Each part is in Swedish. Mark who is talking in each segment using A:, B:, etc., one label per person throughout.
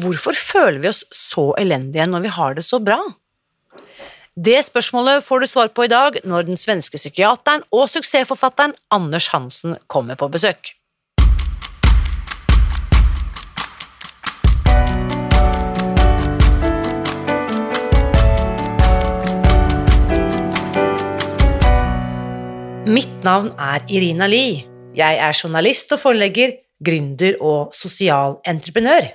A: hvorfor føler vi oss så elendige når vi har det så bra? Det spørsmålet får du svar på i dag når den svenske psykiateren og suksessforfatteren Anders Hansen kommer på besøk. Mitt navn er Irina Lie. Jeg er journalist og forlegger, gründer og sosial entreprenør.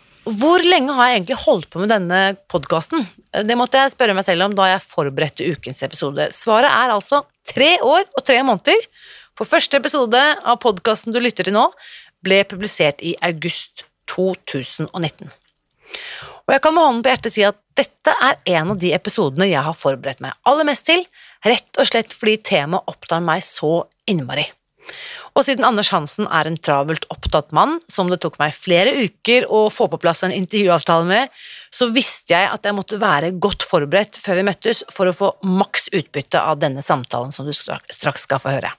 A: hvor lenge har jeg egentlig holdt på med denne podkasten? Eh, det måtte jeg spørre meg selv om da jeg forberedte ukens episode. Svaret er altså tre år og tre måneder. For første episode av podkasten du lytter til nå, ble publisert i august 2019. Og jeg kan med hånden på hjertet si at dette er en av de episodene jeg har forberedt meg aller mest til, rett og slett fordi temaet opptar meg så innmari. Og siden Anders Hansen er en travelt opptatt mann, som det tok meg flere uker å få på plass en intervjuavtale med, så visste jeg at jeg måtte være godt forberedt før vi møttes for å få maks utbytte av denne samtalen som du straks skal få høre.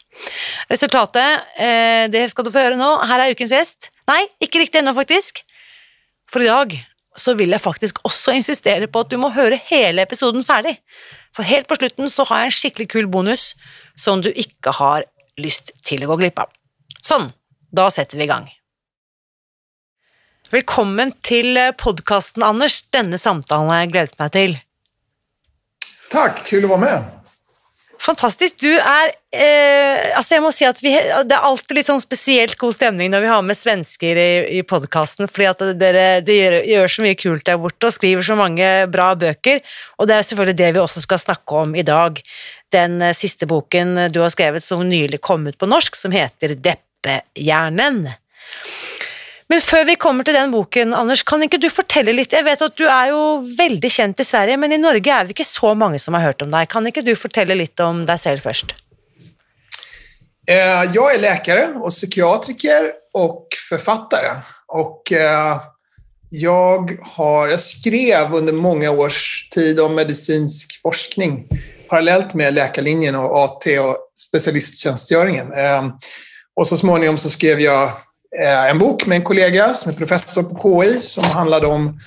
A: Resultatet, eh, det skal du få høre nå. Her er ukens gjest. Nei, ikke riktig ennå, faktisk. For i dag så vil jeg faktisk også insistere på at du må høre hele episoden ferdig. For helt på slutten så har jeg en skikkelig kul bonus som du ikke har lyst til å gå glipp av. Sånn, da setter vi i gang. Velkommen til eh, podkasten, Anders. Denne samtalen har jeg gledet meg til.
B: Takk, kul å være med.
A: Fantastisk. Du är, eh, alltså jag må si at vi, det er alltid litt sånn spesielt god stemning når vi har med svensker i, i podkasten, fordi at dere de gjør, gjør, så mye kult der borte og skriver så mange bra bøker, og det er selvfølgelig det vi også skal snakke om i dag den eh, siste boken du har skrevet som nylig kom ut på norsk, som heter Deppehjernen. Men før vi kommer til den boken, Anders, kan ikke du fortelle litt? Jeg vet at du er jo veldig kjent i Sverige, men i Norge er vi ikke så mange som har hørt om deg. Kan ikke du fortelle litt om deg selv først?
B: Eh, jeg er läkare og psykiatriker og forfatter. Og eh, jeg, har, jeg skrev under mange års tid om medisinsk forskning parallellt med läkarlinjen och AT och specialisttjänstgöringen. Ehm, och så småningom så skrev jag Eh, en bok med en kollega som är professor på KI som handlade om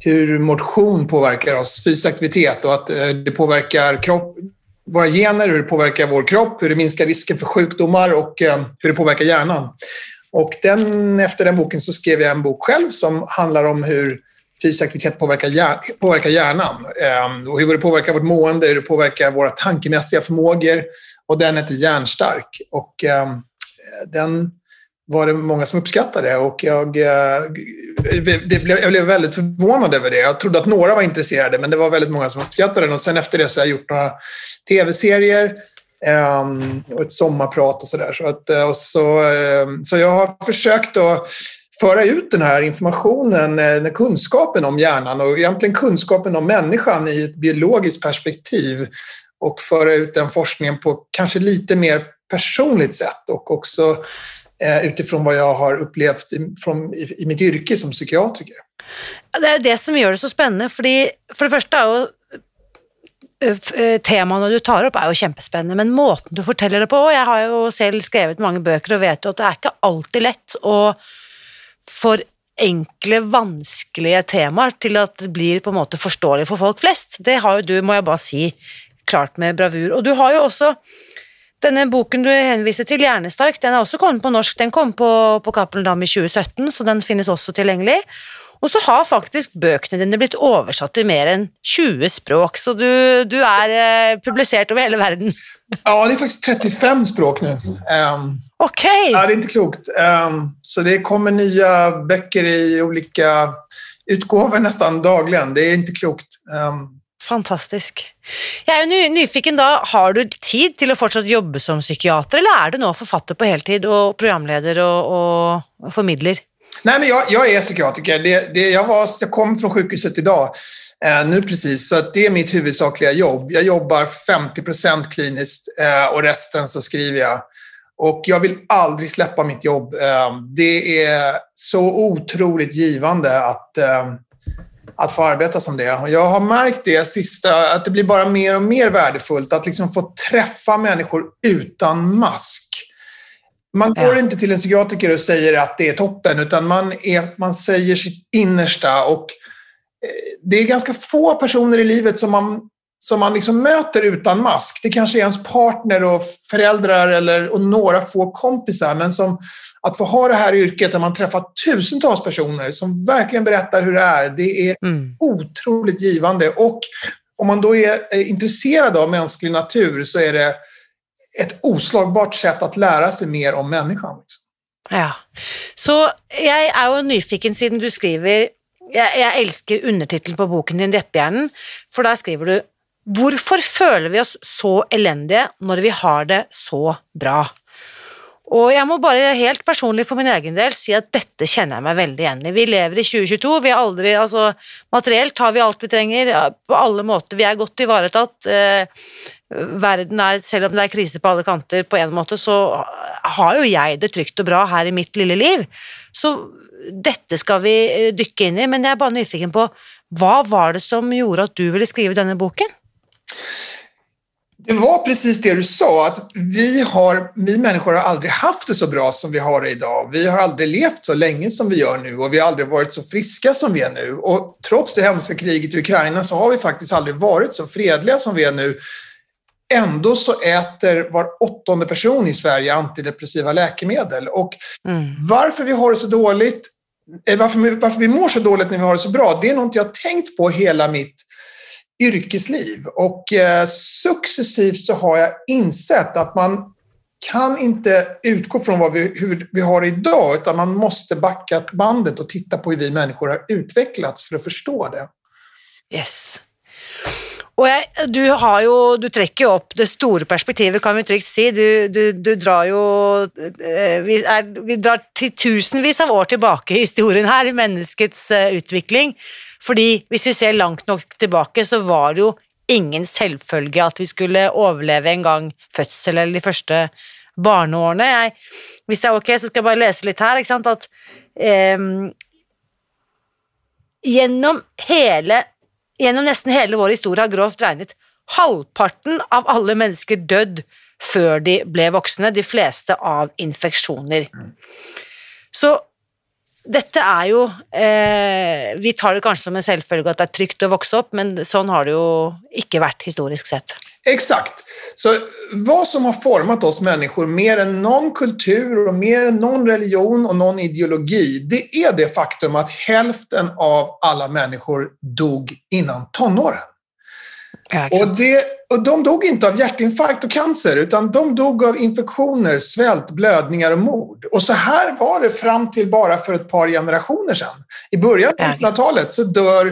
B: hur motion påverkar oss, fysisk aktivitet och att eh, det påverkar kropp, våra gener, hur det påverkar vår kropp, hur det minskar risken för sjukdomar och eh, hur det påverkar hjärnan. Och den, efter den boken så skrev jag en bok själv som handlar om hur fysisk aktivitet påverkar, hjär, påverkar hjärnan. Och hur det påverkar vårt mående, hur det påverkar våra tankemässiga förmågor. Och den heter Hjärnstark. Och den var det många som uppskattade och jag, eh, det blev, jag blev väldigt förvånad över det. Jag trodde att några var intresserade, men det var väldigt många som uppskattade den. Och sen efter det så har jag gjort några tv-serier um, och ett sommarprat och sådär. Så, att, eh, så, ehm, så jag har försökt att föra ut den här informationen, eh, den kunskapen om hjärnan och egentligen kunskapen om människan i ett biologiskt perspektiv och föra ut den forskningen på kanske lite mer personligt sätt och också Eh, utifrån vad jag har upplevt i, från, i, i mitt yrke som psykiatriker.
A: Det är det som gör det så spännande. fordi det första er eh, jo eh, Temaene du tar upp är ju kjempespennende, men måten du forteller det på Jag har ju själv skrivit många böcker och vet jo at det är inte alltid lätt å for enkle, vanskelige temaer til at det blir på en måte forståelig for folk flest. Det har ju du, må jag bara säga, klart med bravur. Och du har ju också denne boken du henviser til, 'Hjernestark', den er også kommet på norsk. Den kom på, på Cappelen Dam i 2017, så den finnes også tilgjengelig. Och så har faktiskt böckerna dina blivit översatt till mer än 20 språk, så du, du är eh, publicerad över hela världen.
B: Ja, det är faktiskt 35 språk nu. Um!
A: Okay.
B: Ja, det är inte klokt. Um, så det kommer nya böcker i olika utgåvor nästan dagligen. Det är inte klokt. Um,
A: Fantastisk. Jag är nyfiken da, har du tid till att fortsätta jobba som psykiater eller är du nå författare på heltid och programledare och, og formidler?
B: Nej, men jag, jag är psykiatriker. Det, det, jag, var, jag kom från sjukhuset idag, eh, nu precis, så det är mitt huvudsakliga jobb. Jag jobbar 50% kliniskt eh, och resten så skriver jag. Och jag vill aldrig släppa mitt jobb. Eh, det är så otroligt givande att, eh, att få arbeta som det. Och jag har märkt det sista, att det blir bara mer och mer värdefullt att liksom få träffa människor utan mask. Man går ja. inte till en psykiatriker och säger att det är toppen, utan man, är, man säger sitt innersta. Och eh, det är ganska få personer i livet som man, som man liksom möter utan mask. Det kanske är ens partner och föräldrar eller, och några få kompisar, men som att få ha det här yrket där man träffar tusentals personer som verkligen berättar hur det är, det är mm. otroligt givande. Och om man då är intresserad av mänsklig natur så är det ett oslagbart sätt att lära sig mer om människan. Liksom.
A: Ja, så jag är ju nyfiken sedan du skriver, jag, jag älskar undertiteln på boken din Depphjärnan, för där skriver du Varför føler vi oss så eländiga när vi har det så bra? Og jag må bara helt personlig för min egen del si att detta känner jag mig väldigt igjen i. Vi lever i 2022, vi har aldrig, altså materiellt har vi allt vi trenger på alla måter. Vi er godt ivaretatt. Eh, verden er, selv om det er krise på alle kanter på en måte, så har jo jeg det trygt og bra her i mitt lille liv. Så dette skal vi eh, dykke inn i, men jeg er bare nyfiken på hva var det som gjorde att du ville skriva denne boken?
B: Det var precis det du sa, att vi, har, vi människor har aldrig haft det så bra som vi har det idag. Vi har aldrig levt så länge som vi gör nu och vi har aldrig varit så friska som vi är nu. Och trots det hemska kriget i Ukraina så har vi faktiskt aldrig varit så fredliga som vi är nu. Ändå så äter var åttonde person i Sverige antidepressiva läkemedel. Och mm. varför vi har det så dåligt, eh, varför vi, varför vi mår så dåligt när vi har det så bra, det är något jag har tänkt på hela mitt yrkesliv. Och eh, successivt så har jag insett att man kan inte utgå från vad vi, hur vi har idag, utan man måste backa bandet och titta på hur vi människor har utvecklats för att förstå det.
A: Yes. Och jag, du, har ju du trekker opp det stora perspektivet, kan vi trygt si. Du, du, du drar ju eh, vi, er, vi, drar til tusenvis av år tillbaka i historien her, i menneskets eh, utveckling. Fordi hvis vi ser langt nok tilbake, så var det jo ingen selvfølge at vi skulle overleve en gang fødsel eller de første barneårene. Jeg, hvis det er ok, så skal jeg bare lese litt her. ikke sant, at um, Gjennom hele Gjennom nesten hele vår historie har grovt regnet halvparten av alle mennesker dødd før de ble voksne, de fleste av infeksjoner. Så dette er jo eh, Vi tar det kanskje som en selvfølge at det er trygt å vokse opp, men sånn har det jo ikke vært historisk sett.
B: Exakt. Så vad som har format oss människor mer än någon kultur och mer än någon religion och någon ideologi, det är det faktum att hälften av alla människor dog innan tonåren. Ja, och, det, och de dog inte av hjärtinfarkt och cancer, utan de dog av infektioner, svält, blödningar och mord. Och så här var det fram till bara för ett par generationer sedan. I början av 1900-talet så dör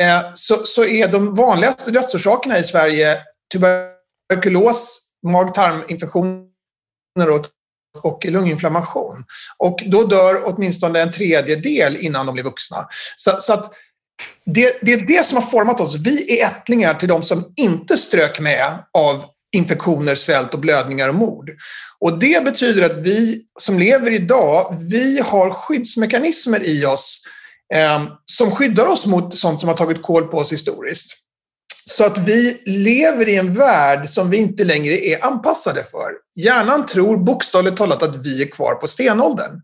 B: eh, så, så är de vanligaste dödsorsakerna i Sverige tuberkulos, mag-tarminfektioner och, och lunginflammation. Och då dör åtminstone en tredjedel innan de blir vuxna. Så, så att det, det, är det som har format oss. Vi är ättlingar till de som inte strök med av infektioner, svält och blödningar och mord. Och det betyder att vi som lever idag, vi har skyddsmekanismer i oss eh, som skyddar oss mot sånt som har tagit koll på oss historiskt. Så att vi lever i en värld som vi inte längre är anpassade för. Hjärnan tror bokstavligt talat att vi är kvar på stenåldern.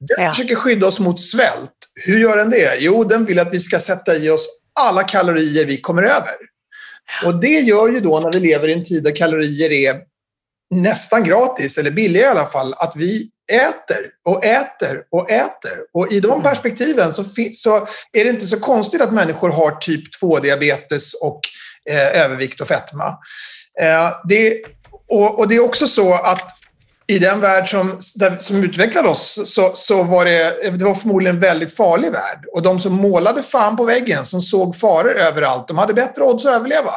B: Den ja. försöker skydda oss mot svält. Hur gör den det? Jo, den vill att vi ska sätta i oss alla kalorier vi kommer över. Och det gör ju då när vi lever i en tid där kalorier är nästan gratis, eller billiga i alla fall, att vi äter och äter och äter. Och i de mm. perspektiven så, så är det inte så konstigt att människor har typ 2-diabetes och eh, övervikt och fetma. Eh, det, och, och, det är också så att i den värld som, där, som utvecklade oss så, så var det, det var förmodligen en väldigt farlig värld. Och de som målade fan på väggen, som såg faror överallt, de hade bättre odds att överleva.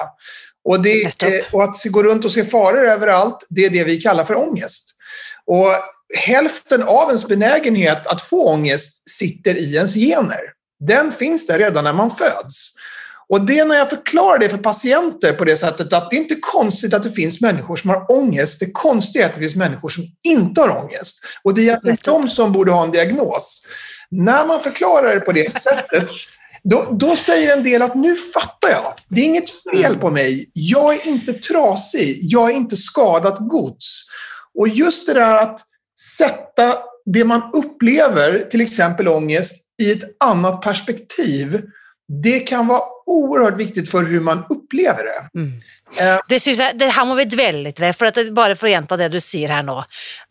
B: Och, det, eh, och att gå runt och se faror överallt, det är det vi kallar för ångest. Och hälften av ens benägenhet att få ångest sitter i ens gener. Den finns där redan när man föds. Och det är när jag förklarar det för patienter på det sättet att det är inte konstigt att det finns människor som har ångest. Det konstiga är att det finns människor som inte har ångest. Och det är de som borde ha en diagnos. När man förklarar det på det sättet då, då, säger en del att nu fattar jag. Det är inget fel mm. på mig. Jag är inte trasig. Jag är inte skadat gods. Och just det där att sätta det man upplever, till exempel ångest, i ett annat perspektiv det kan vara oerhört viktigt för hur man upplever det. Mm.
A: Uh, det, synes jeg, det her må vi dvele litt ved, for at det, bare for å gjenta det du sier her nå.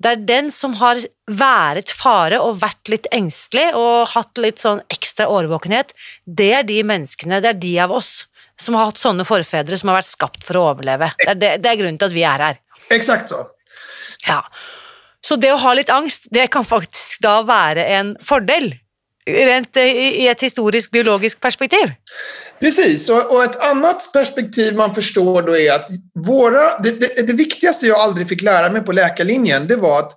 A: Det er den som har vært fare og vært litt engstelig og hatt litt sånn ekstra årvåkenhet, det er de menneskene, det er de av oss som har hatt sånne forfedre som har vært skapt for å overleve. Det er, det, det er grunnen til at vi er her.
B: Exakt så.
A: Ja. Så det å ha litt angst, det kan faktisk da være en fordel rent i ett historiskt biologiskt perspektiv.
B: Precis, och, och, ett annat perspektiv man förstår då är att våra, det, det, det, viktigaste jag aldrig fick lära mig på läkarlinjen, det var att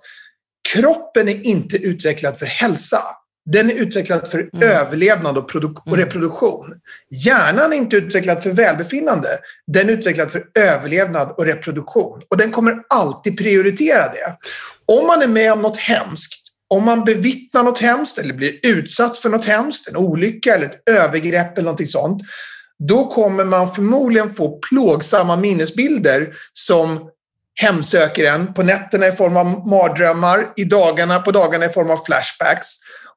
B: kroppen är inte utvecklad för hälsa. Den är utvecklad för mm. överlevnad och, och, mm. reproduktion. Hjärnan är inte utvecklad för välbefinnande. Den är utvecklad för överlevnad och reproduktion. Och den kommer alltid prioritera det. Om man är med om något hemskt om man bevittnar något hemskt eller blir utsatt för något hemskt, en olycka eller ett övergrepp eller någonting sånt, då kommer man förmodligen få plågsamma minnesbilder som hemsöker en på nätterna i form av mardrömmar, i dagarna, på dagarna i form av flashbacks.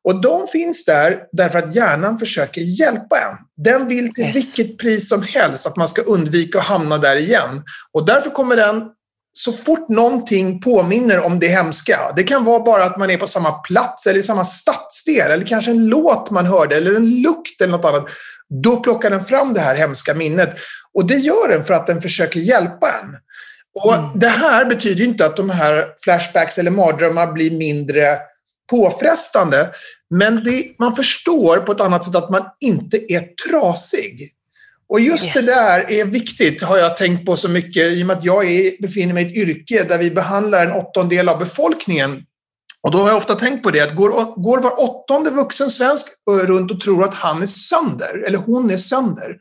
B: Och de finns där därför att hjärnan försöker hjälpa en. Den vill till yes. vilket pris som helst att man ska undvika att hamna där igen. Och därför kommer den så fort någonting påminner om det hemska, det kan vara bara att man är på samma plats eller i samma stadsdel eller kanske en låt man hörde eller en lukt eller något annat, då plockar den fram det här hemska minnet. Och det gör den för att den försöker hjälpa en. Och mm. Det här betyder inte att de här flashbacks eller mardrömmar blir mindre påfrestande, men det, man förstår på ett annat sätt att man inte är trasig. Och just yes. det där är viktigt, har jag tänkt på så mycket, i och med att jag är, befinner mig i ett yrke där vi behandlar en åttondel av befolkningen. Och då har jag ofta tänkt på det, att går, går var åttonde vuxen svensk runt och tror att han är sönder, eller hon är sönder.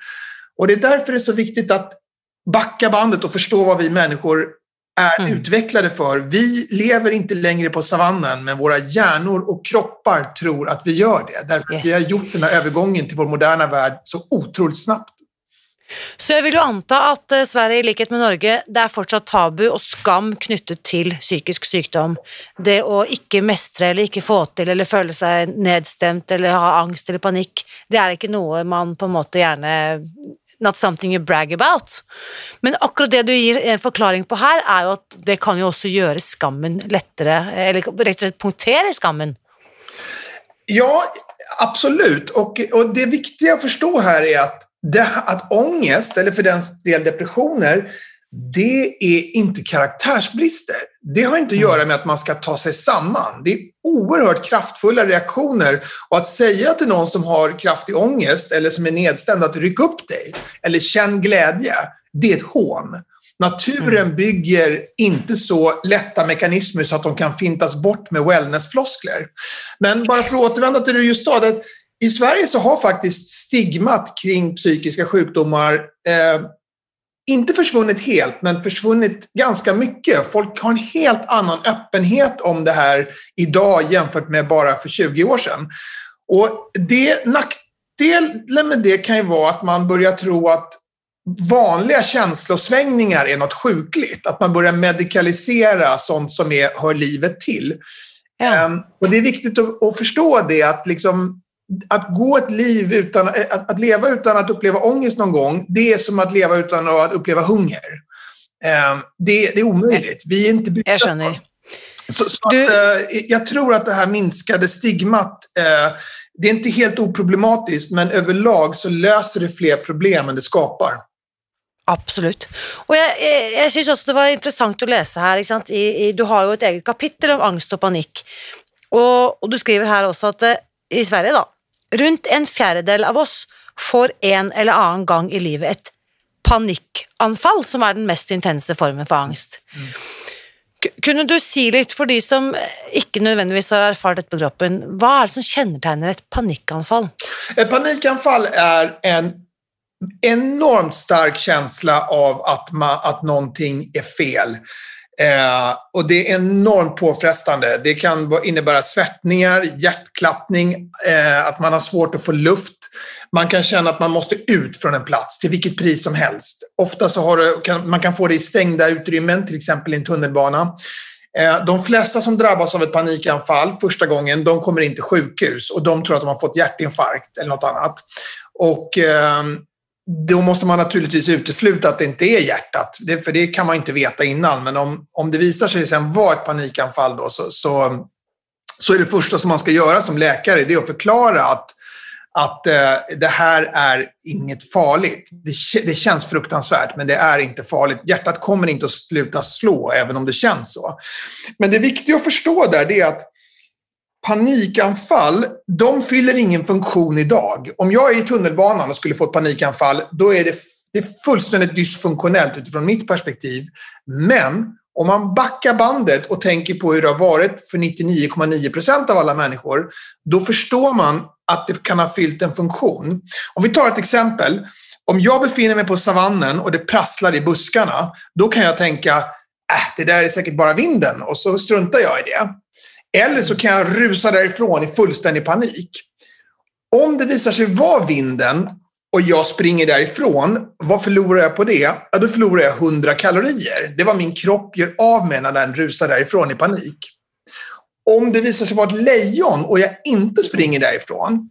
B: Och det är därför det är så viktigt att backa bandet och förstå vad vi människor är mm. utvecklade för. Vi lever inte längre på savannen, men våra hjärnor och kroppar tror att vi gör det. Därför yes. vi har gjort den här övergången till vår moderna värld så otroligt snabbt.
A: Så jeg vil jo anta at eh, Sverige, i likhet med Norge, det er fortsatt tabu og skam knyttet til psykisk sykdom. Det å ikke mestre eller ikke få til eller føle seg nedstemt eller ha angst eller panikk, det er ikke noe man på en måte gjerne Not something you brag about. Men akkurat det du gir en forklaring på her, er jo at det kan jo også gjøre skammen lettere, eller rett og slett punktere skammen.
B: Ja, absolut. Och, och det viktiga att förstå här är att det, att ångest, eller för den del depressioner, det är inte karaktärsbrister. Det har inte att göra med att man ska ta sig samman. Det är oerhört kraftfulla reaktioner. Och att säga till någon som har kraftig ångest eller som är nedstämd att ryck upp dig eller känn glädje, det är ett hån. Naturen mm. bygger inte så lätta mekanismer så att de kan fintas bort med wellnessfloskler. Men bara för att återvända till det du just sa, i Sverige så har faktiskt stigmat kring psykiska sjukdomar eh, inte försvunnit helt, men försvunnit ganska mycket. Folk har en helt annan öppenhet om det här idag jämfört med bara för 20 år sedan. Och det, nackdelen med det kan ju vara att man börjar tro att vanliga känslosvängningar är något sjukligt. Att man börjar medikalisera sånt som är, hör livet till. Ja. Um, och det är viktigt att, att förstå det, att liksom, att gå ett liv utan att, att, leva utan att uppleva ångest någon gång, det är som att leva utan att uppleva hunger. Eh, det, det, är omöjligt. Vi är inte
A: byggda Jag känner.
B: Så, så du... att, eh, jag tror att det här minskade stigmat, eh, det är inte helt oproblematiskt, men överlag så löser det fler problem än det skapar.
A: Absolutt. Og jeg, jeg, jeg syns også det var interessant å lese her. I, i, du har jo et eget kapittel om angst og panikk. Og, og du skriver her også at det, i Sverige, da, rundt en fjerdedel av oss får en eller annen gang i livet et panikkanfall, som er den mest intense formen for angst. Mm. Kunne du si litt, for de som ikke nødvendigvis har erfart dette på kroppen, hva er det som kjennetegner et panikkanfall?
B: Et panikkanfall er en enormt stark känsla av att, man, att någonting är fel. Eh, och det är enormt påfrestande. Det kan innebära svettningar, hjärtklappning, eh, att man har svårt att få luft. Man kan känna att man måste ut från en plats till vilket pris som helst. Ofta så har det, kan, man kan få det i stängda utrymmen, till exempel i en tunnelbana. Eh, de flesta som drabbas av ett panikanfall första gången, de kommer in till sjukhus och de tror att de har fått hjärtinfarkt eller något annat. Och ehm, då måste man naturligtvis utesluta att det inte är hjärtat, det, för det kan man inte veta innan. Men om, om det visar sig sen vara ett panikanfall då, så, så, så är det första som man ska göra som läkare det är att förklara att, att eh, det här är inget farligt. Det, det känns fruktansvärt, men det är inte farligt. Hjärtat kommer inte att sluta slå, även om det känns så. Men det viktiga att förstå där är att panikanfall, de fyller ingen funktion idag. Om jag är i tunnelbanan och skulle få ett panikanfall, då är det, det är fullständigt dysfunktionellt utifrån mitt perspektiv. Men om man backar bandet och tänker på hur det har varit för 99,9% av alla människor, då förstår man att det kan ha fyllt en funktion. Om vi tar ett exempel. Om jag befinner mig på savannen och det prasslar i buskarna, då kan jag tänka, äh, det där är säkert bara vinden och så struntar jag i det. Eller så kan jag rusa därifrån i fullständig panik. Om det visar sig vara vinden och jag springer därifrån, vad förlorar jag på det? Ja, då förlorar jag 100 kalorier. Det var min kropp gör av med när den rusar därifrån i panik. Om det visar sig vara ett lejon och jag inte springer därifrån,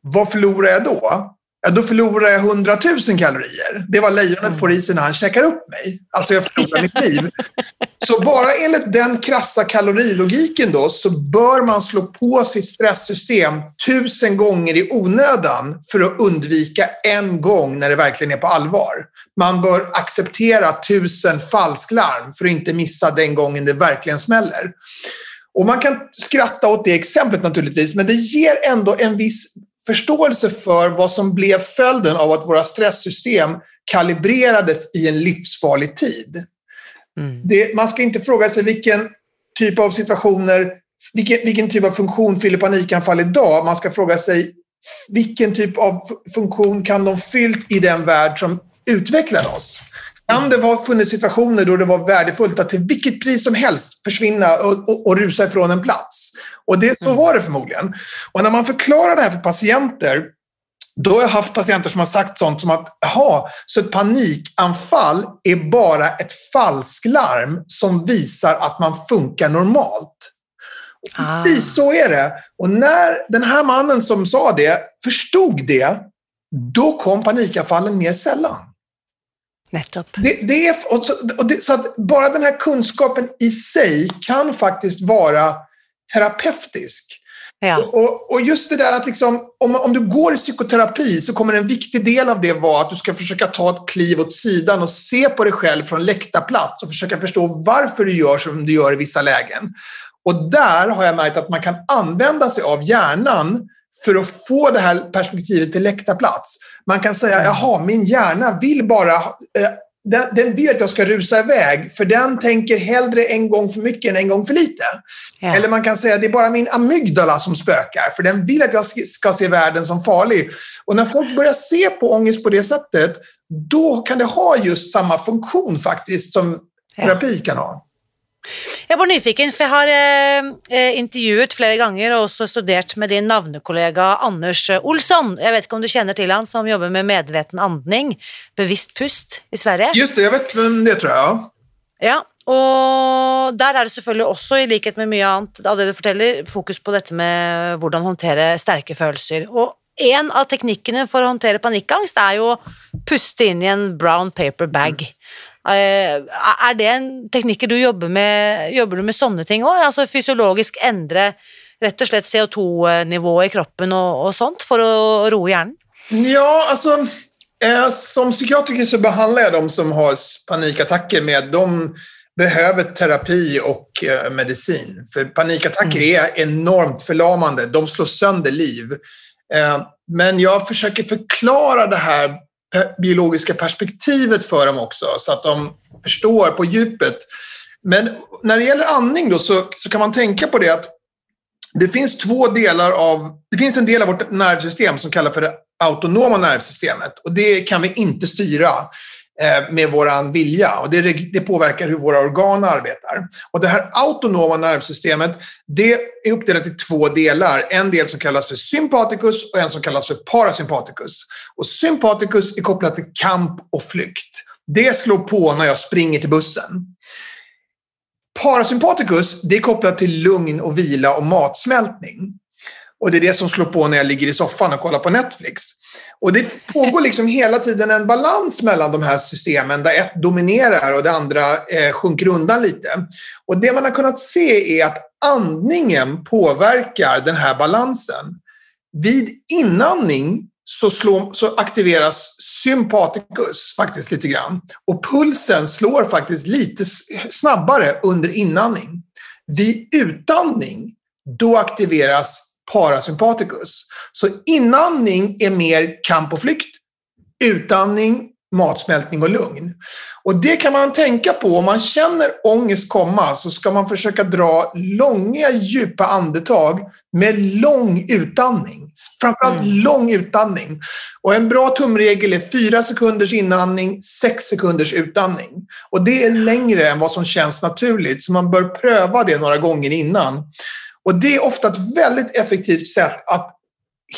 B: vad förlorar jag då? Ja, då förlorar jag 100 000 kalorier. Det var lejonet mm. får i sig när han käkar upp mig. Alltså jag förlorar mitt liv. Så bara enligt den krassa kalorilogiken då så bör man slå på sitt stresssystem tusen gånger i onödan för att undvika en gång när det verkligen är på allvar. Man bör acceptera tusen falsklarm för att inte missa den gången det verkligen smäller. Och man kan skratta åt det exemplet naturligtvis, men det ger ändå en viss förståelse för vad som blev följden av att våra stresssystem kalibrerades i en livsfarlig tid. Mm. Det, man ska inte fråga sig vilken typ av situationer, vilken, vilken typ av funktion fyller panikanfall idag. Man ska fråga sig vilken typ av funktion kan de fyllt i den värld som utvecklade oss? Kan det ha funnits situationer då det var värdefullt att till vilket pris som helst försvinna och, och, och rusa ifrån en plats? Och det, så mm. var det förmodligen. Och när man förklarar det här för patienter då har jag haft patienter som har sagt sånt som att, jaha, så ett panikanfall är bara ett falsklarm som visar att man funkar normalt. Ah. Precis så är det. Och när den här mannen som sa det förstod det, då kom panikanfallen mer sällan.
A: Nettopp.
B: Det, det är, och så, och det, så att bara den här kunskapen i sig kan faktiskt vara terapeutisk. Ja. Och, och, just det där att liksom, om, om du går i psykoterapi så kommer en viktig del av det vara att du ska försöka ta ett kliv åt sidan och se på dig själv från läktarplats och försöka förstå varför du gör som du gör i vissa lägen. Och där har jag märkt att man kan använda sig av hjärnan för att få det här perspektivet till läktarplats. Man kan säga, jaha, min hjärna vill bara eh, den, den vill att jag ska rusa iväg, för den tänker hellre en gång för mycket än en gång för lite. Ja. Eller man kan säga att det är bara min amygdala som spökar, för den vill att jag ska se världen som farlig. Och när folk börjar se på ångest på det sättet, då kan det ha just samma funktion faktiskt som terapi kan ha.
A: Er bare nyfiken, for jeg har eh, eh, intervjuet flere ganger og også studert med din navnekollega Anders Olsson. Jeg vet ikke om du kjenner til han som jobber med medveten andning, bevisst pust, i Sverige?
B: Just det, jeg vet hvem det, tror jeg.
A: Ja. og der er det selvfølgelig også, i likhet med mye annet av det du forteller, fokus på dette med hvordan håndtere sterke følelser. Og en av teknikkene for å håndtere panikkangst er jo å puste inn i en brown paper bag. Eh, er det en teknikker du jobber med? Jobber du med sånne ting òg? Altså fysiologisk endre rett og slett CO2-nivået i kroppen og, och sånt för att roa hjärnan?
B: Ja, alltså eh, som psykiatriker så behandlar jag de som har panikattacker med de behöver terapi och eh, medicin. För panikattacker mm. är enormt förlamande. De slår sönder liv. Eh, men jag försöker förklara det här Eh, biologiska perspektivet för dem också, så att de förstår på djupet. Men när det gäller andning då, så, så kan man tänka på det att det finns två delar av... Det finns en del av vårt nervsystem som kallas för det autonoma nervsystemet. Och det kan vi inte styra Eh, med vår vilja. Och det, det, påverkar hur våra organ arbetar. Och det här autonoma nervsystemet det är uppdelat i två delar. En del som kallas för sympaticus och en som kallas för parasympaticus. Och sympaticus är kopplat till kamp och flykt. Det slår på när jag springer till bussen. Parasympaticus det är kopplat till lugn och vila och matsmältning. Och det är det som slår på när jag ligger i soffan och kollar på Netflix. Och det pågår liksom hela tiden en balans mellan de här systemen där ett dominerar och det andra eh, sjunker undan lite. Och det man har kunnat se är att andningen påverkar den här balansen. Vid inandning så, slår, så aktiveras sympaticus faktiskt lite grann. Och pulsen slår faktiskt lite snabbare under inandning. Vid utandning, då aktiveras parasympaticus. Så inandning är mer kamp och flykt. Utandning, matsmältning och lugn. Och det kan man tänka på. Om man känner ångest komma så ska man försöka dra långa, djupa andetag med lång utandning. Framförallt mm. lång utandning. Och en bra tumregel är fyra sekunders inandning, sex sekunders utandning. Och det är längre än vad som känns naturligt, så man bör pröva det några gånger innan. Och det är ofta ett väldigt effektivt sätt att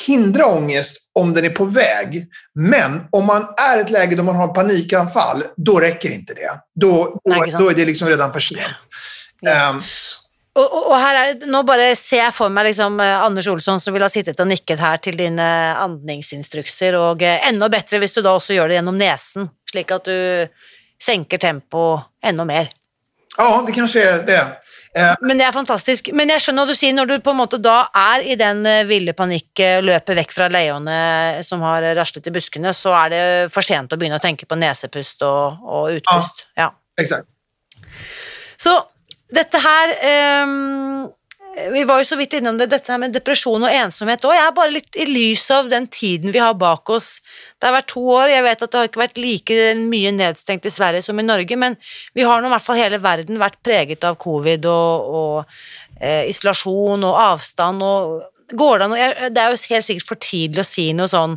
B: hindra ångest om den är på väg. Men om man är i ett läge där man har panikanfall, då räcker inte det. Då, Nej, då är det liksom redan för sent. Yes. Um,
A: og, og, her er, Nå bare ser jeg for meg liksom, eh, Anders Olsson som vil ha sittet og nikket her til dine andningsinstrukser, og eh, enda bedre hvis du da også gjør det gjennom nesen, slik at du senker tempoet enda mer.
B: Ja, det kanske är det.
A: Eh, Men det er fantastisk. Men jeg skjønner hva du sier, når du på en måte da er i den eh, ville panikk, eh, løper vekk fra leone som har raslet i buskene, så er det for sent å begynne å tenke på nesepust og, og utpust. Ja,
B: ja. Exakt.
A: Så dette her um, Eh, vi var jo så vidt innom det, dette med depresjon og ensomhet òg. Jeg er bare litt i lys av den tiden vi har bak oss. Det har vært to år. Jeg vet at det har ikke vært like mye nedstengt i Sverige som i Norge, men vi har nå i hvert fall hele verden vært preget av covid og, og eh, isolasjon og avstand og Går det an Det er jo helt sikkert for tidlig å si noe sånn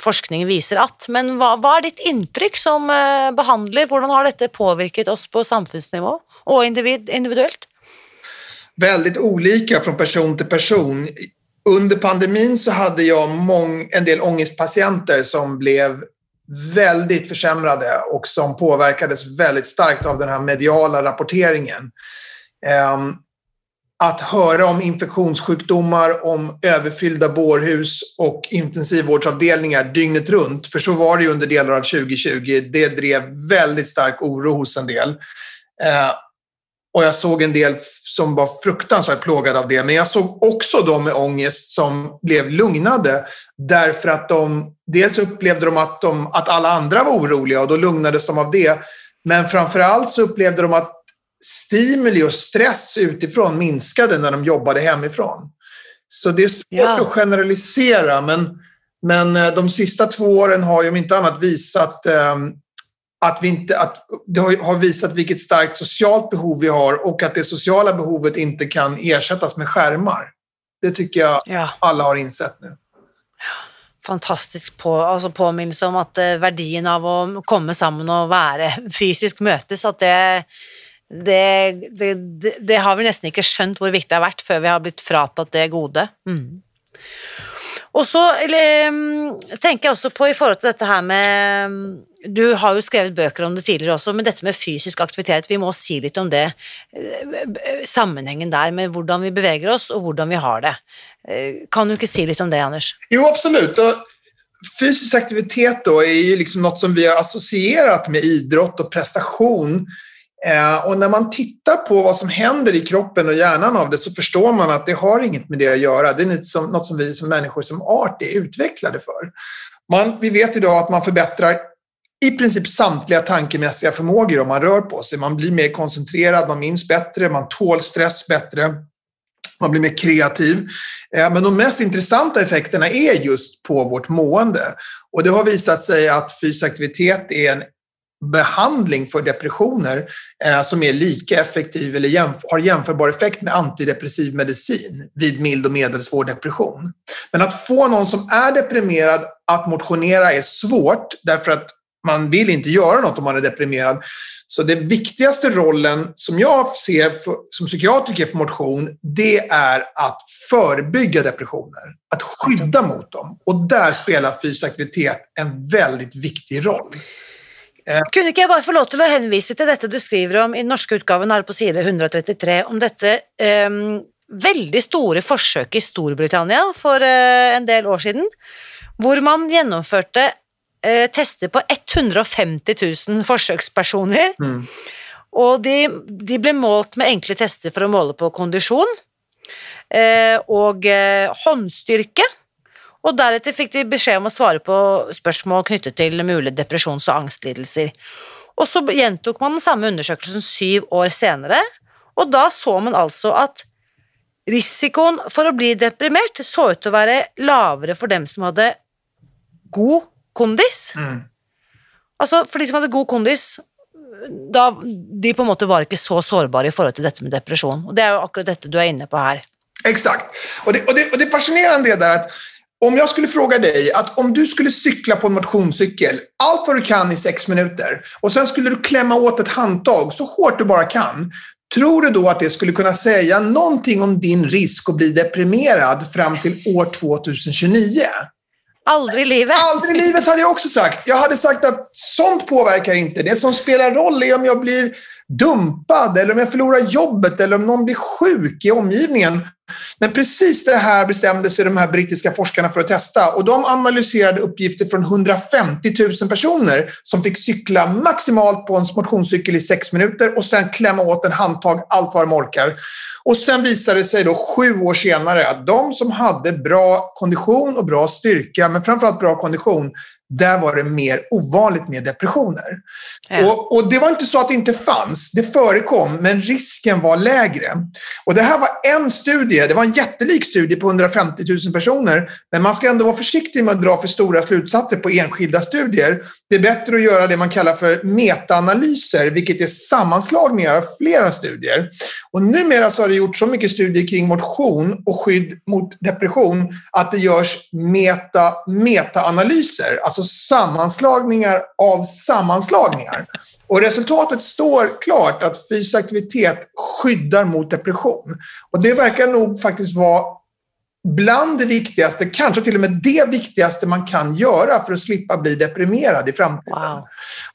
A: forskning viser at, men hva, hva er ditt inntrykk som eh, behandler? Hvordan har dette påvirket oss på samfunnsnivå og individ, individuelt?
B: Väldigt olika från person till person. Under pandemin så hade jag mång, en del ångestpatienter som blev väldigt försämrade och som påverkades väldigt starkt av den här mediala rapporteringen. Um, att höra om infektionssjukdomar, om överfyllda bårhus och intensivvårdsavdelningar dygnet runt, för så var det ju under delar av 2020, det drev väldigt stark oro hos en del. Ehm, och jag såg en del som var fruktansvärt plågade av det. Men jag såg också de med ångest som blev lugnade därför att de dels upplevde de att, de att alla andra var oroliga och då lugnades de av det. Men framförallt så upplevde de att stimuli och stress utifrån minskade när de jobbade hemifrån. Så det är svårt ja. att generalisera, men, men eh, de sista två åren har ju om inte annat visat um, att, vi inte, att det har visat vilket starkt socialt behov vi har och att det sociala behovet inte kan ersättas med skärmar. Det tycker jag ja. alla har insett nu.
A: Fantastisk på, altså påminnelse om at uh, verdien av å komme sammen og være fysisk møtes, at det, det, det, det, har vi nesten ikke skjønt hvor viktig det har vært før vi har blitt fratatt det gode. Mm. Og så mm, tenker jeg også på i forhold til dette her med mm, Du har jo skrevet bøker om det tidligere også, men dette med fysisk aktivitet, vi må si litt om det. Eh, Sammenhengen der med hvordan vi beveger oss, og hvordan vi har det. Eh, kan du ikke si litt om det, Anders?
B: Jo, absolut. Og fysisk aktivitet då är ju liksom något som vi har associerat med idrott och prestation. Eh, och när man tittar på vad som händer i kroppen och hjärnan av det så förstår man att det har inget med det att göra. Det är något som, något som vi som människor som art är utvecklade för. Man, vi vet idag att man förbättrar i princip samtliga tankemässiga förmågor om man rör på sig. Man blir mer koncentrerad, man minns bättre, man tål stress bättre. Man blir mer kreativ. Eh, men de mest intressanta effekterna är just på vårt mående. Och det har visat sig att fysisk aktivitet är en behandling för depressioner eh, som är lika effektiv eller jämf har jämförbar effekt med antidepressiv medicin vid mild och medelsvår depression. Men att få någon som är deprimerad att motionera är svårt därför att man vill inte göra något om man är deprimerad. Så den viktigaste rollen som jag ser för, som psykiatriker för motion, det är att förebygga depressioner. Att skydda mot dem. Och där spelar fysisk aktivitet en väldigt viktig roll.
A: Eh. Kunne ikke jeg bare få lov til å henvise til dette du skriver om i den norske utgaven her på side 133, om dette um, veldig store forsøket i Storbritannia for uh, en del år siden, hvor man gjennomførte uh, tester på 150 000 forsøkspersoner. Mm. Og de, de, ble målt med enkle tester for å måle på kondisjon uh, og håndstyrke. Og deretter fikk de beskjed om å svare på spørsmål knyttet til mulige depresjons- og angstlidelser. Og så gjentok man den samme undersøkelsen syv år senere, og da så man altså at risikoen for å bli deprimert så ut til å være lavere for dem som hadde god kondis. Mm. Altså, for de som hadde god kondis, da, de på en måte var ikke så sårbare i forhold til dette med depresjon. Og det er jo akkurat dette du er inne på her.
B: Exakt. Och det, och det, och det fascinerande är där att om jag skulle fråga dig att om du skulle cykla på en motionscykel, allt vad du kan i sex minuter, och sen skulle du klämma åt ett handtag så hårt du bara kan, tror du då att det skulle kunna säga någonting om din risk att bli deprimerad fram till år 2029?
A: Aldrig i livet.
B: Aldrig i livet hade jag också sagt. Jag hade sagt att sånt påverkar inte. Det som spelar roll är om jag blir dumpad eller om jag förlorar jobbet eller om någon blir sjuk i omgivningen. Men precis det här bestämde sig de här brittiska forskarna för att testa och de analyserade uppgifter från 150 000 personer som fick cykla maximalt på en motionscykel i sex minuter och sen klämma åt en handtag allt vad de orkar. Och sen visade det sig då sju år senare att de som hade bra kondition och bra styrka, men framförallt bra kondition, där var det mer ovanligt med depressioner. Ja. Och, och, det var inte så att det inte fanns, det förekom, men risken var lägre. Och det här var en studie, det var en jättelik studie på 150 000 personer, men man ska ändå vara försiktig med att dra för stora slutsatser på enskilda studier. Det är bättre att göra det man kallar för metaanalyser, vilket är sammanslagningar av flera studier. Och numera så har det gjorts så mycket studier kring motion och skydd mot depression att det görs meta, metaanalyser, alltså sammanslagningar av sammanslagningar. Och resultatet står klart att fysisk aktivitet skyddar mot depression. Och det verkar nog faktiskt vara bland det viktigaste, kanske till och med det viktigaste man kan göra för att slippa bli deprimerad i framtiden. Wow.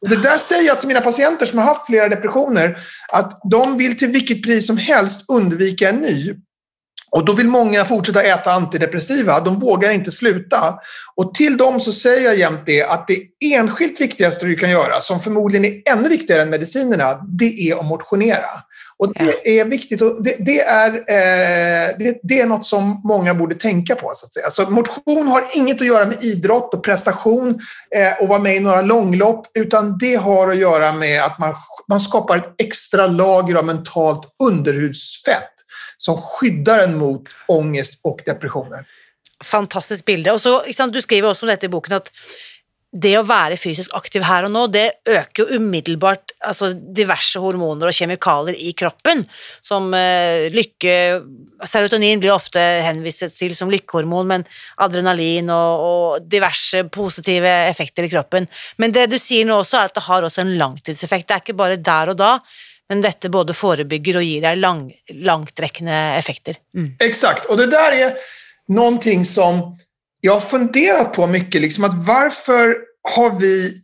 B: Och det där säger jag till mina patienter som har haft flera depressioner, att de vill till vilket pris som helst undvika en ny. Och då vill många fortsätta äta antidepressiva. De vågar inte sluta. Och till dem så säger jag jämt det att det enskilt viktigaste du kan göra, som förmodligen är ännu viktigare än medicinerna, det är att motionera. Och det är viktigt och det, det är, eh, det, det, är något som många borde tänka på. Så att säga. Så motion har inget att göra med idrott och prestation eh, och vara med i några långlopp, utan det har att göra med att man, man skapar ett extra lager av mentalt underhudsfett som skyddar en mot ångest och depressioner.
A: Fantastiskt bild. Och så, liksom, Du skriver också om detta i boken att det att vara fysiskt aktiv här och nu, det ökar ju omedelbart alltså, diverse hormoner och kemikalier i kroppen, som eh, lykke Serotonin blir ofta hänvisat till som lyckohormon, men adrenalin och, och, diverse positiva effekter i kroppen. Men det du säger nu också är att det har också en långtidseffekt, Det är inte bara där och då men detta både förebygger och ger dig lang, långträckande effekter.
B: Mm. Exakt, och det där är någonting som jag har funderat på mycket. Liksom att varför har vi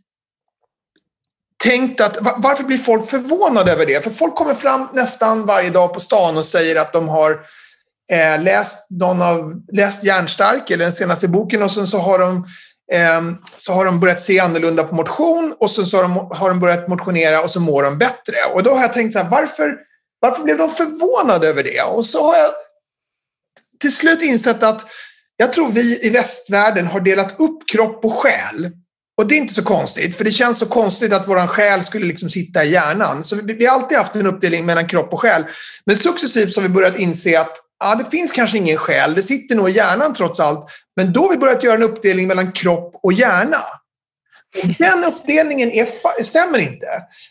B: tänkt att, varför blir folk förvånade över det? För folk kommer fram nästan varje dag på stan och säger att de har eh, läst, någon av, läst Järnstark, eller den senaste boken, och sen så har de Ehm, så har de börjat se annorlunda på motion och sen så har de, har de börjat motionera och så mår de bättre. Och då har jag tänkt så här, varför, varför blev de förvånade över det? Och så har jag till slut insett att jag tror vi i västvärlden har delat upp kropp och själ. Och det är inte så konstigt, för det känns så konstigt att våran själ skulle liksom sitta i hjärnan. Så vi, vi har alltid haft en uppdelning mellan kropp och själ. Men successivt så har vi börjat inse att ja, det finns kanske ingen själ, det sitter nog i hjärnan trots allt. Men då har vi börjat göra en uppdelning mellan kropp och hjärna. Och den uppdelningen är, stämmer inte.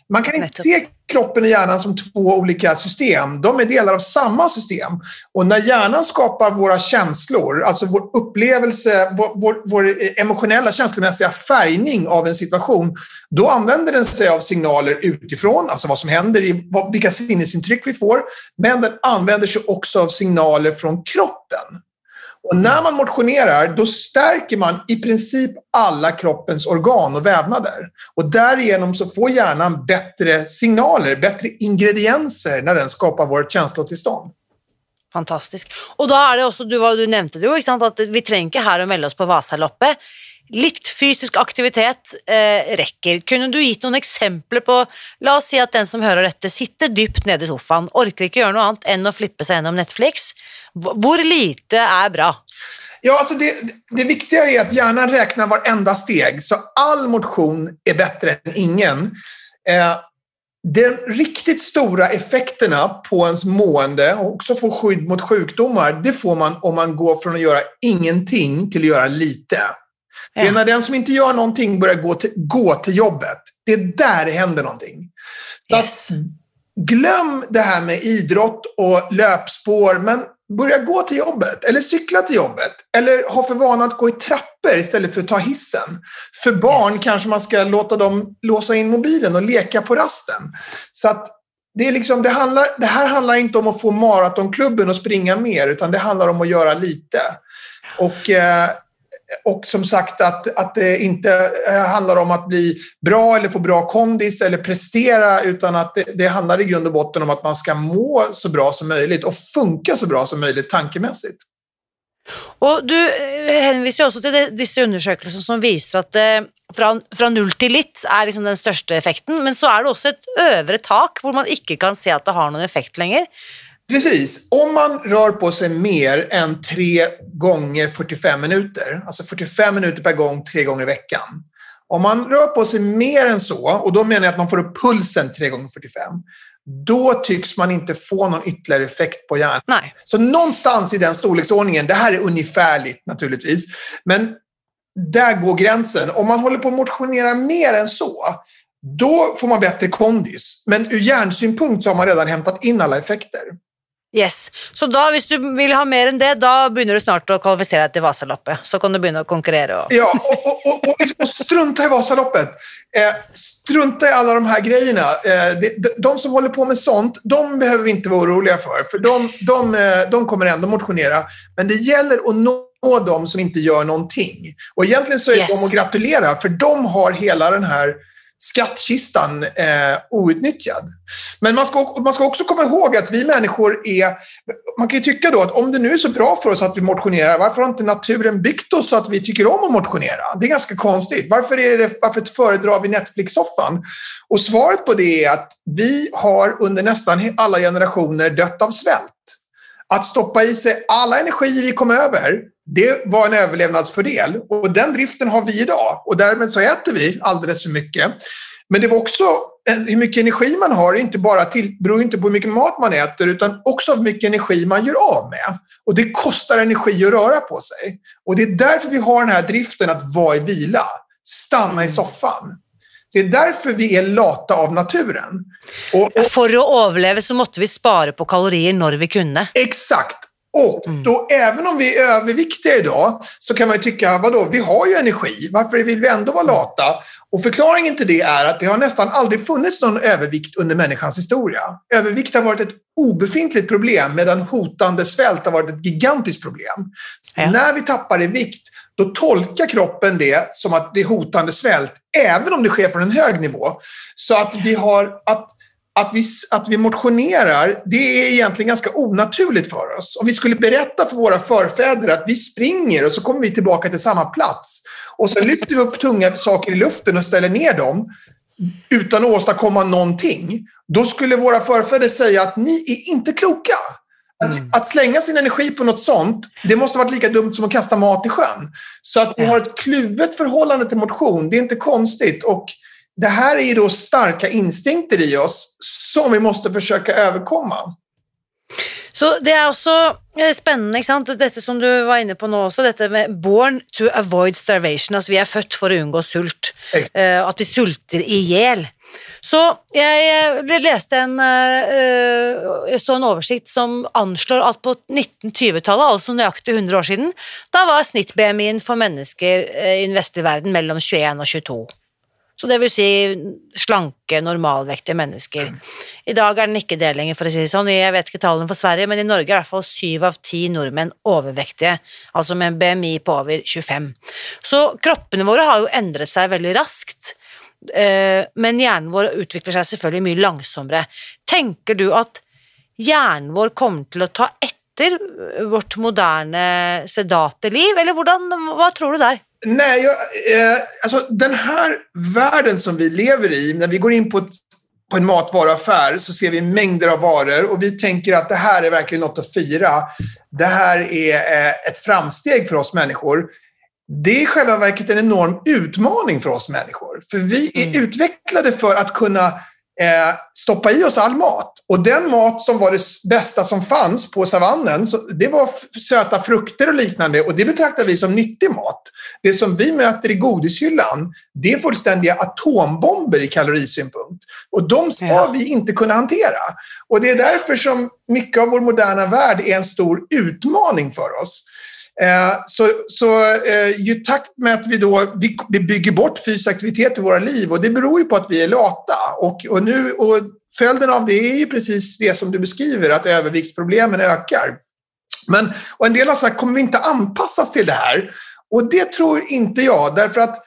B: Man kan inte se kroppen och hjärnan som två olika system. De är delar av samma system. Och när hjärnan skapar våra känslor, alltså vår upplevelse, vår, vår, vår emotionella känslomässiga färgning av en situation, då använder den sig av signaler utifrån, alltså vad som händer, i, vilka sinnesintryck vi får. Men den använder sig också av signaler från kroppen. Och när man motionerar, då stärker man i princip alla kroppens organ och vävnader. Och därigenom så får hjärnan bättre signaler, bättre ingredienser när den skapar vårt känslotillstånd.
A: Fantastisk. Och då är det också, du, du nämnde det jo, att vi trenger ikke her å melde oss på Vasaloppet. Litt fysisk aktivitet eh, rekker. Kunne du gitt noen eksempler på La oss si at den som hører dette, sitter dypt nede i sofaen, orker ikke gjøre noe annet enn å flippe seg gjennom Netflix. Hvor lite är bra?
B: Ja, alltså det, det viktiga är att hjärnan räknar varenda steg, så all motion är bättre än ingen. Eh, de riktigt stora effekterna på ens mående och också få skydd mot sjukdomar, det får man om man går från att göra ingenting till att göra lite. Det är när den som inte gör någonting börjar gå till, gå till jobbet. Det är där det händer någonting. Yes. glöm det här med idrott och löpspår, men börja gå till jobbet eller cykla till jobbet eller ha för vana att gå i trappor istället för att ta hissen. För barn yes. kanske man ska låta dem låsa in mobilen och leka på rasten. Så att det, är liksom, det, handlar, det här handlar inte om att få maratonklubben att springa mer utan det handlar om att göra lite. Och eh, och som sagt att, att det inte eh, handlar om att bli bra eller få bra kondis eller prestera utan att det, det handlar i grund och botten om att man ska må så bra som möjligt och funka så bra som möjligt tankemässigt.
A: Och du eh, hänvisar också till dessa undersökelser som visar att det från, från noll till lite är liksom den största effekten, men så är det också ett övre tak där man inte kan se att det har någon effekt längre.
B: Precis. Om man rör på sig mer än tre gånger 45 minuter, alltså 45 minuter per gång tre gånger i veckan. Om man rör på sig mer än så, och då menar jag att man får upp pulsen tre gånger 45, då tycks man inte få någon ytterligare effekt på hjärnan.
A: Nej.
B: Så någonstans i den storleksordningen, det här är ungefärligt naturligtvis, men där går gränsen. Om man håller på att motionera mer än så, då får man bättre kondis. Men ur hjärnsynpunkt så har man redan hämtat in alla effekter.
A: Yes. Så da, hvis du vil ha mer enn det, da begynner du snart å kvalifisere deg til Vasaloppet. Så kan du begynne å konkurrere.
B: Och... Ja, och, och, och, och, liksom, strunta i Vasaloppet. Eh, strunta i alla de här grejerna. Eh, de, de, de, som håller på med sånt, de behöver vi inte vara oroliga för. För de, de, eh, de kommer ändå motionera. Men det gäller att nå de som inte gör någonting. Och egentligen så är yes. de att gratulera, för de har hela den här skattkistan eh, outnyttjad. Men man ska, man ska också komma ihåg att vi människor är... Man kan ju tycka då att om det nu är så bra för oss att vi motionerar, varför har inte naturen byggt oss så att vi tycker om att motionera? Det är ganska konstigt. Varför, är det, varför föredrar vi Netflix-soffan? Och svaret på det är att vi har under nästan alla generationer dött av svält. Att stoppa i sig alla energier vi kom över, det var en överlevnadsfördel. Och den driften har vi idag. Och därmed så äter vi alldeles för mycket. Men det var också eh, hur mycket energi man har inte bara till, beror inte på hur mycket mat man äter utan också hur mycket energi man gör av med. Och det kostar energi att röra på sig. Och det är därför vi har den här driften att vara i vila. Stanna i soffan. Det är därför vi är lata av naturen.
A: Och, och, För att överleva så måste vi spara på kalorier när vi kunde.
B: Exakt. Och mm. då, mm. även om vi är överviktiga idag, så kan man ju tycka, vadå, vi har ju energi. Varför vill vi ändå vara lata? Och förklaringen till det är att det har nästan aldrig funnits någon övervikt under människans historia. Övervikt har varit ett obefintligt problem, medan hotande svält har varit ett gigantiskt problem. Ja. När vi tappar i vikt, då tolkar kroppen det som att det är hotande svält, även om det sker från en hög nivå. Så att vi har att att vi, att vi motionerar, det är egentligen ganska onaturligt för oss. Om vi skulle berätta för våra förfäder att vi springer och så kommer vi tillbaka till samma plats och så lyfter vi upp tunga saker i luften och ställer ner dem utan att åstadkomma någonting. Då skulle våra förfäder säga att ni är inte kloka. Att, mm. att, slänga sin energi på något sånt, det måste varit lika dumt som att kasta mat i sjön. Så att vi har ett kluvet förhållande till motion, det är inte konstigt. Och det här är ju då starka instinkter i oss som vi måste försöka överkomma.
A: Så det är också eh, spännande, ikke sant? dette som du var inne på nu också, detta med born to avoid starvation. Altså vi är födda för att undgå sult. Eh, att vi sulter ihjäl. Så jag läste en, Jeg så en oversikt som anslår att på 1920-talet, alltså nøyaktig 100 år sedan, då var snitt-BMI för människor eh, i den vestlige verden mellan 21 och 22. Så det vill säga slanke, normalvektige människor. I dag är den inte det längre, å si det sånn. Jag vet inte talen för Sverige, men i Norge är i hvert fall 7 av 10 norrmän överviktiga, alltså med en BMI på över 25. Så kroppene våre har jo endret seg väldigt raskt. Eh, men hjärnan vår utvecklar sig selvfølgelig mycket långsammare. Tänker du att hjärnan vår kommer til å ta efter vårt moderna sedate liv, eller hvordan, hva tror du där?
B: Nej, jag, eh, alltså den här världen som vi lever i, när vi går in på, ett, på en matvaruaffär så ser vi mängder av varor och vi tänker att det här är verkligen något att fira. Det här är eh, ett framsteg för oss människor det är i själva verket en enorm utmaning för oss människor. För vi är mm. utvecklade för att kunna eh, stoppa i oss all mat. Och den mat som var det bästa som fanns på savannen, så det var söta frukter och liknande. Och det betraktar vi som nyttig mat. Det som vi möter i godishyllan, det är fullständiga atombomber i kalorisynpunkt. Och de ska ja. vi inte kunna hantera. Och det är därför som mycket av vår moderna värld är en stor utmaning för oss. Eh, så så eh, ju takt med att vi då vi, vi bygger bort fysisk aktivitet i våra liv och det beror ju på att vi är lata. Och, och, nu, och följden av det är ju precis det som du beskriver, att överviktsproblemen ökar. Men, och en del har sagt, kommer vi inte anpassas till det här? Och det tror inte jag, därför att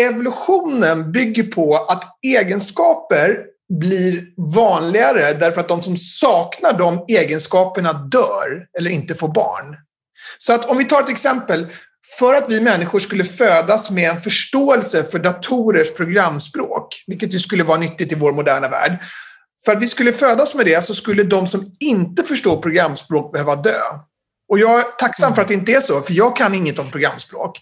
B: evolutionen bygger på att egenskaper blir vanligare därför att de som saknar de egenskaperna dör eller inte får barn. Så att om vi tar ett exempel. För att vi människor skulle födas med en förståelse för datorers programspråk, vilket ju skulle vara nyttigt i vår moderna värld. För att vi skulle födas med det så skulle de som inte förstår programspråk behöva dö. Och jag är tacksam för att det inte är så, för jag kan inget om programspråk.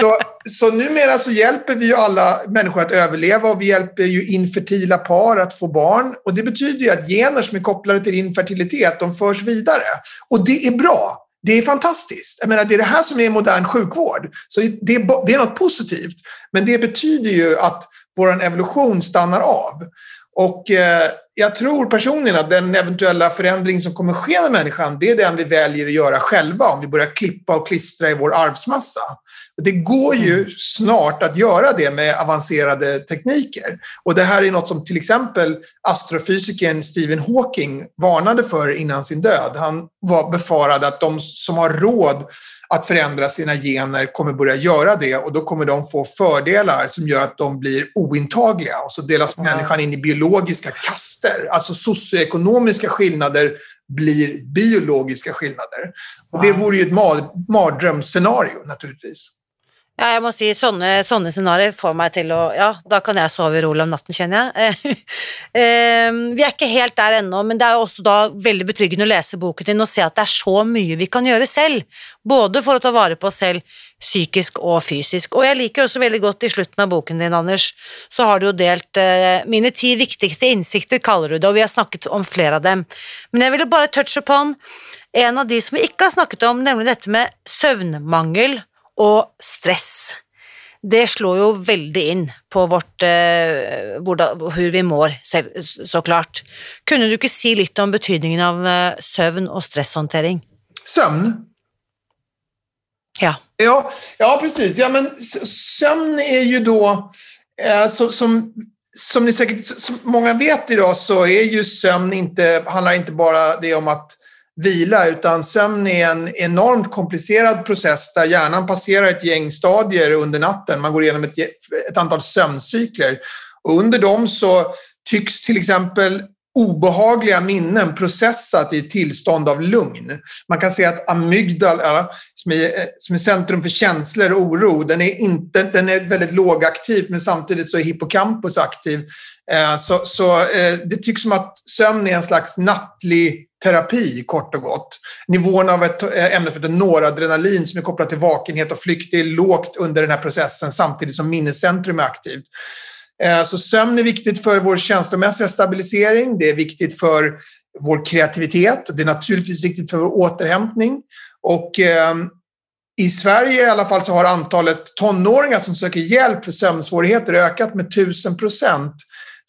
B: Så, så numera så hjälper vi ju alla människor att överleva och vi hjälper ju infertila par att få barn. Och det betyder ju att gener som är kopplade till infertilitet, de förs vidare. Och det är bra. Det är fantastiskt. Jag menar, det är det här som är modern sjukvård. Så det är, det är något positivt. Men det betyder ju att vår evolution stannar av. Och eh, jag tror personligen att den eventuella förändring som kommer ske med människan, det är den vi väljer att göra själva om vi börjar klippa och klistra i vår arvsmassa. Det går ju mm. snart att göra det med avancerade tekniker. Och det här är något som till exempel astrofysikern Stephen Hawking varnade för innan sin död. Han var befarad att de som har råd att förändra sina gener kommer börja göra det och då kommer de få fördelar som gör att de blir ointagliga. Och så delas människan in i biologiska kaster. Alltså socioekonomiska skillnader blir biologiska skillnader. Och det vore ju ett mardrömsscenario naturligtvis.
A: Ja, jeg må si sånne, sånne scenarioer får meg til å Ja, da kan jeg sove rolig om natten, kjenner jeg. Ehm, vi er ikke helt der ennå, men det er jo også da veldig betryggende å lese boken din og se at det er så mye vi kan gjøre selv. Både for å ta vare på oss selv psykisk og fysisk. Og jeg liker også veldig godt i slutten av boken din, Anders, så har du jo delt eh, mine ti viktigste innsikter, kaller du det, og vi har snakket om flere av dem. Men jeg ville bare touche upon en av de som vi ikke har snakket om, nemlig dette med søvnmangel och stress. Det slår ju väldigt in på vårt, eh, hur vi mår, såklart. Kunde du inte säga lite om betydelsen av eh, sömn och stresshantering?
B: Sömn?
A: Ja.
B: Ja, ja precis. Ja, men sömn är ju då, eh, så, som, som ni säkert som många vet idag så är ju sömn inte, handlar inte bara det om att vila, utan sömn är en enormt komplicerad process där hjärnan passerar ett gäng stadier under natten. Man går igenom ett, ett antal sömncykler. Och under dem så tycks till exempel obehagliga minnen processat i ett tillstånd av lugn. Man kan säga att amygdala, som är, eh, som är centrum för känslor och oro, den är, inte, den är väldigt lågaktiv men samtidigt så är hippocampus aktiv. Eh, så, så eh, det tycks som att sömn är en slags nattlig terapi, kort och gott. Nivån av ett eh, ämne som heter noradrenalin som är kopplat till vakenhet och flykt är lågt under den här processen samtidigt som minnescentrum är aktivt. Eh, så sömn är viktigt för vår känslomässiga stabilisering. Det är viktigt för vår kreativitet. Det är naturligtvis viktigt för vår återhämtning. Och eh, i Sverige i alla fall så har antalet tonåringar som söker hjälp för sömnsvårigheter ökat med 1000 procent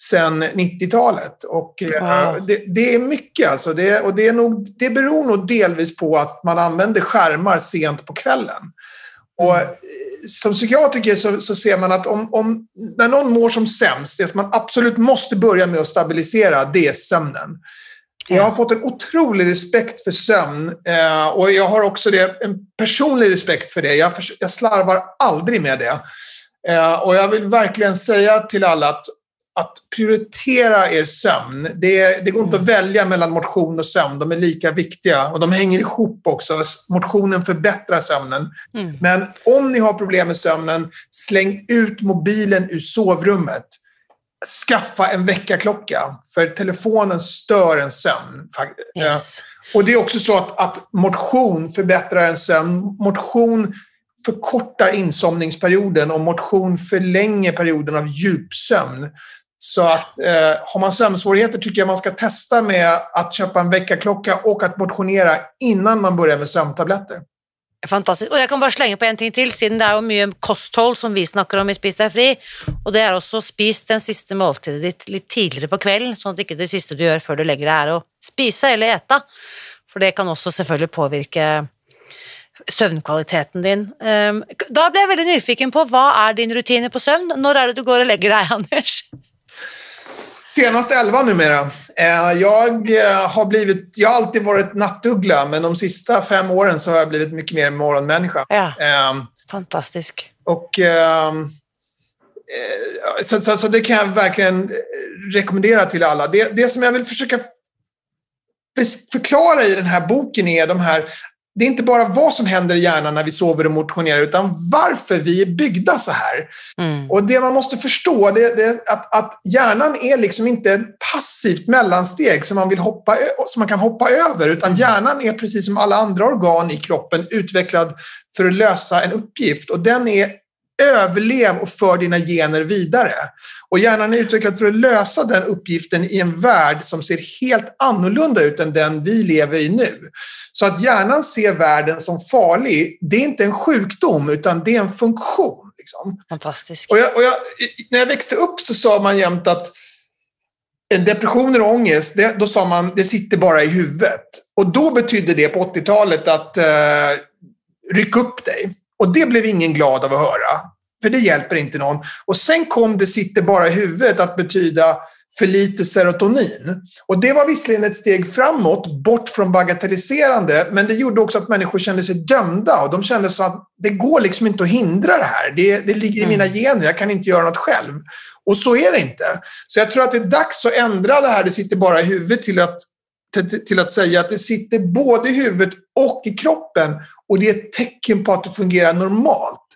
B: sedan 90-talet. Och eh, wow. det, det, är mycket alltså. Det, och det, är nog, det beror nog delvis på att man använder skärmar sent på kvällen. Och mm som psykiatriker så, så, ser man att om, om, när någon mår som sämst, det som man absolut måste börja med att stabilisera, det är sömnen. Jag har fått en otrolig respekt för sömn eh, och jag har också det, en personlig respekt för det. Jag, för, jag slarvar aldrig med det. Eh, och jag vill verkligen säga till alla att att prioritera er sömn. Det, det går inte mm. att välja mellan motion och sömn. De är lika viktiga och de hänger ihop också. Motionen förbättrar sömnen. Mm. Men om ni har problem med sömnen, släng ut mobilen ur sovrummet. Skaffa en väckarklocka, för telefonen stör en sömn. Yes. Och det är också så att, att motion förbättrar en sömn. Motion förkortar insomningsperioden och motion förlänger perioden av djupsömn. Så att eh, har man sömnsvårigheter tycker jag man ska testa med att köpa en väckarklocka och att motionera innan man börjar med sömntabletter.
A: Fantastisk. Og jeg kan bare slenge på en ting til, siden det er jo mye kosthold som vi snakker om i Spis deg fri. Og det er også spis den siste måltidet ditt litt tidligere på kvelden, sånn at ikke det siste du gjør før du legger deg er å spise eller ete. For det kan også selvfølgelig påvirke søvnkvaliteten din. Ehm, da ble jeg veldig nyfiken på hva er din rutine på søvn? Når er det du går og legger deg, Anders?
B: Senast elva numera. Eh, jag eh, har blivit, jag har alltid varit nattuggla, men de sista fem åren så har jag blivit mycket mer morgonmänniska.
A: Ja, ehm, fantastisk.
B: Och eh, så, så, så, det kan jag verkligen rekommendera till alla. Det, det som jag vill försöka förklara i den här boken är de här det är inte bara vad som händer i hjärnan när vi sover och motionerar, utan varför vi är byggda så här. Mm. Och det man måste förstå det, det är att, att hjärnan är liksom inte ett passivt mellansteg som man, vill hoppa, som man kan hoppa över, utan hjärnan är precis som alla andra organ i kroppen utvecklad för att lösa en uppgift. Och den är överlev och för dina gener vidare. Och hjärnan är utvecklad för att lösa den uppgiften i en värld som ser helt annorlunda ut än den vi lever i nu. Så att hjärnan ser världen som farlig, det är inte en sjukdom utan det är en funktion. Liksom.
A: Fantastiskt.
B: Och, jag, och jag, när jag växte upp så sa man jämt att depressioner och ångest, det, då sa man det sitter bara i huvudet. Och då betydde det på 80-talet att eh, ryck upp dig. Och det blev ingen glad av att höra. För det hjälper inte någon. Och sen kom det sitter bara i huvudet att betyda för lite serotonin. Och det var visserligen ett steg framåt, bort från bagatelliserande, men det gjorde också att människor kände sig dömda och de kände så att det går liksom inte att hindra det här. Det, det ligger i mina mm. gener, jag kan inte göra något själv. Och så är det inte. Så jag tror att det är dags att ändra det här, det sitter bara i huvudet, till att till, till att säga att det sitter både i huvudet och i kroppen och det är ett tecken på att det fungerar normalt.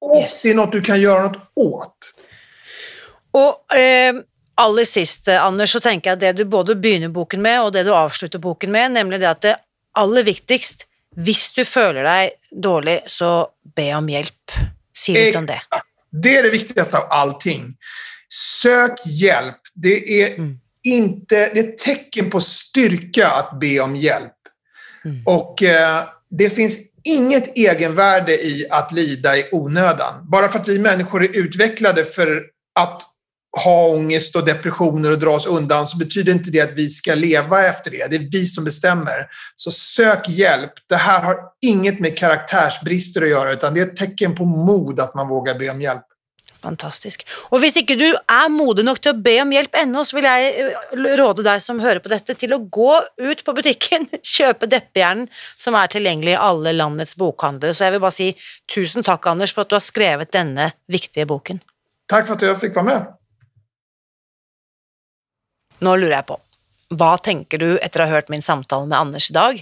B: Och yes. det är något du kan göra något åt.
A: Och eh, aller sist, Anders, så tänker jag att det du både begynner boken med och det du avslutar boken med, nämligen det att det allra viktigaste, om du känner dig dålig, så be om hjälp. Säg lite om det.
B: Det är det viktigaste av allting. Sök hjälp. Det är mm inte, det är ett tecken på styrka att be om hjälp. Mm. Och eh, det finns inget egenvärde i att lida i onödan. Bara för att vi människor är utvecklade för att ha ångest och depressioner och dra oss undan så betyder inte det att vi ska leva efter det. Det är vi som bestämmer. Så sök hjälp. Det här har inget med karaktärsbrister att göra utan det är ett tecken på mod att man vågar be om hjälp.
A: Fantastisk. Og hvis ikke du er modig nok til å be om hjelp ennå, så vil jeg eh, råde deg som hører på dette, til å gå ut på butikken, kjøpe Deppehjernen, som er tilgjengelig i alle landets bokhandlere. Så jeg vil bare si tusen takk, Anders, for at du har skrevet denne viktige boken.
B: Takk for at jeg fikk være med.
A: Nå lurer jeg på, Hva tenker du etter å ha hørt min samtale med Anders i dag?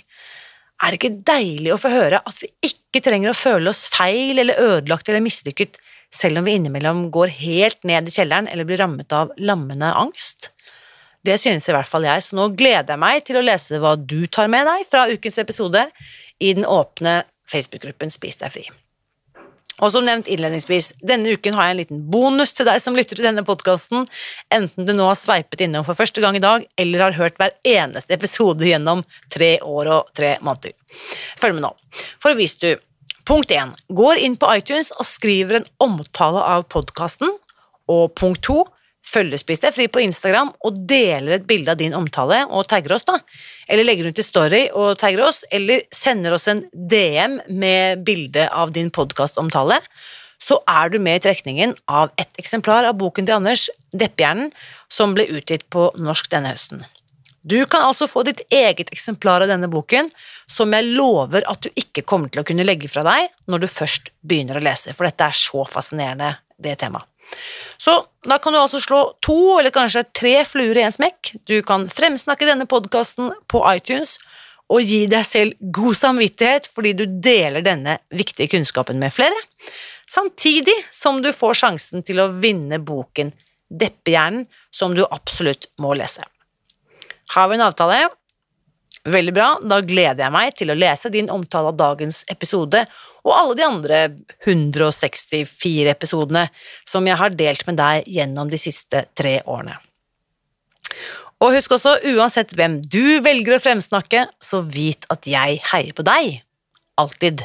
A: Er det ikke deilig å få høre at vi ikke trenger å føle oss feil eller ødelagt eller mislykket, selv om vi innimellom går helt ned i kjelleren eller blir rammet av lammende angst? Det synes i hvert fall jeg, så nå gleder jeg meg til å lese hva du tar med deg fra ukens episode i den åpne Facebook-gruppen Spis deg fri. Og som nevnt innledningsvis, denne uken har jeg en liten bonus til deg som lytter til denne podkasten, enten du nå har sveipet innom for første gang i dag, eller har hørt hver eneste episode gjennom tre år og tre måneder. Følg med nå. For hvis du, punkt 1. går in på iTunes och skriver en omtale av podcasten. Och punkt to, følger Spis deg fri på Instagram och deler ett bild av din omtale och tagger oss, da. Eller lägger ut i Story och tagger oss, eller sender oss en DM med bilde av din podkastomtale, så är du med i trekningen av ett exemplar av boken till Anders, Deppehjernen, som blev utgitt på norsk denne hösten. Du kan altså få ditt eget eksemplar av denne boken, som jeg lover at du ikke kommer til å kunne legge fra deg når du først begynner å lese, for dette er så fascinerende, det temaet. Så da kan du altså slå to eller kanskje tre fluer i en smekk. Du kan fremsnakke denne podkasten på iTunes og gi deg selv god samvittighet fordi du deler denne viktige kunnskapen med flere, samtidig som du får sjansen til å vinne boken Deppehjernen, som du absolutt må lese. Har vi en avtale? Veldig bra, da gleder jeg meg til å lese din omtale av dagens episode og alle de andre 164 episodene som jeg har delt med deg gjennom de siste tre årene. Og husk også, uansett hvem du velger å fremsnakke, så vit at jeg heier på deg. Alltid.